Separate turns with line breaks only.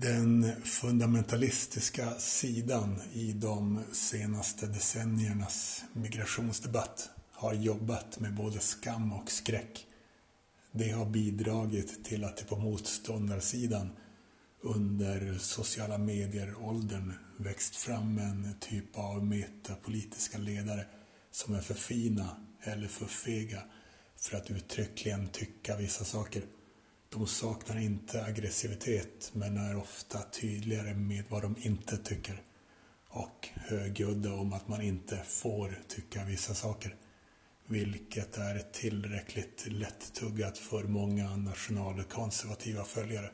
Den fundamentalistiska sidan i de senaste decenniernas migrationsdebatt har jobbat med både skam och skräck. Det har bidragit till att det på motståndarsidan under sociala medier-åldern växt fram en typ av metapolitiska ledare som är för fina eller för fega för att uttryckligen tycka vissa saker. De saknar inte aggressivitet men är ofta tydligare med vad de inte tycker och högljudda om att man inte får tycka vissa saker. Vilket är tillräckligt lättuggat för många nationalkonservativa följare.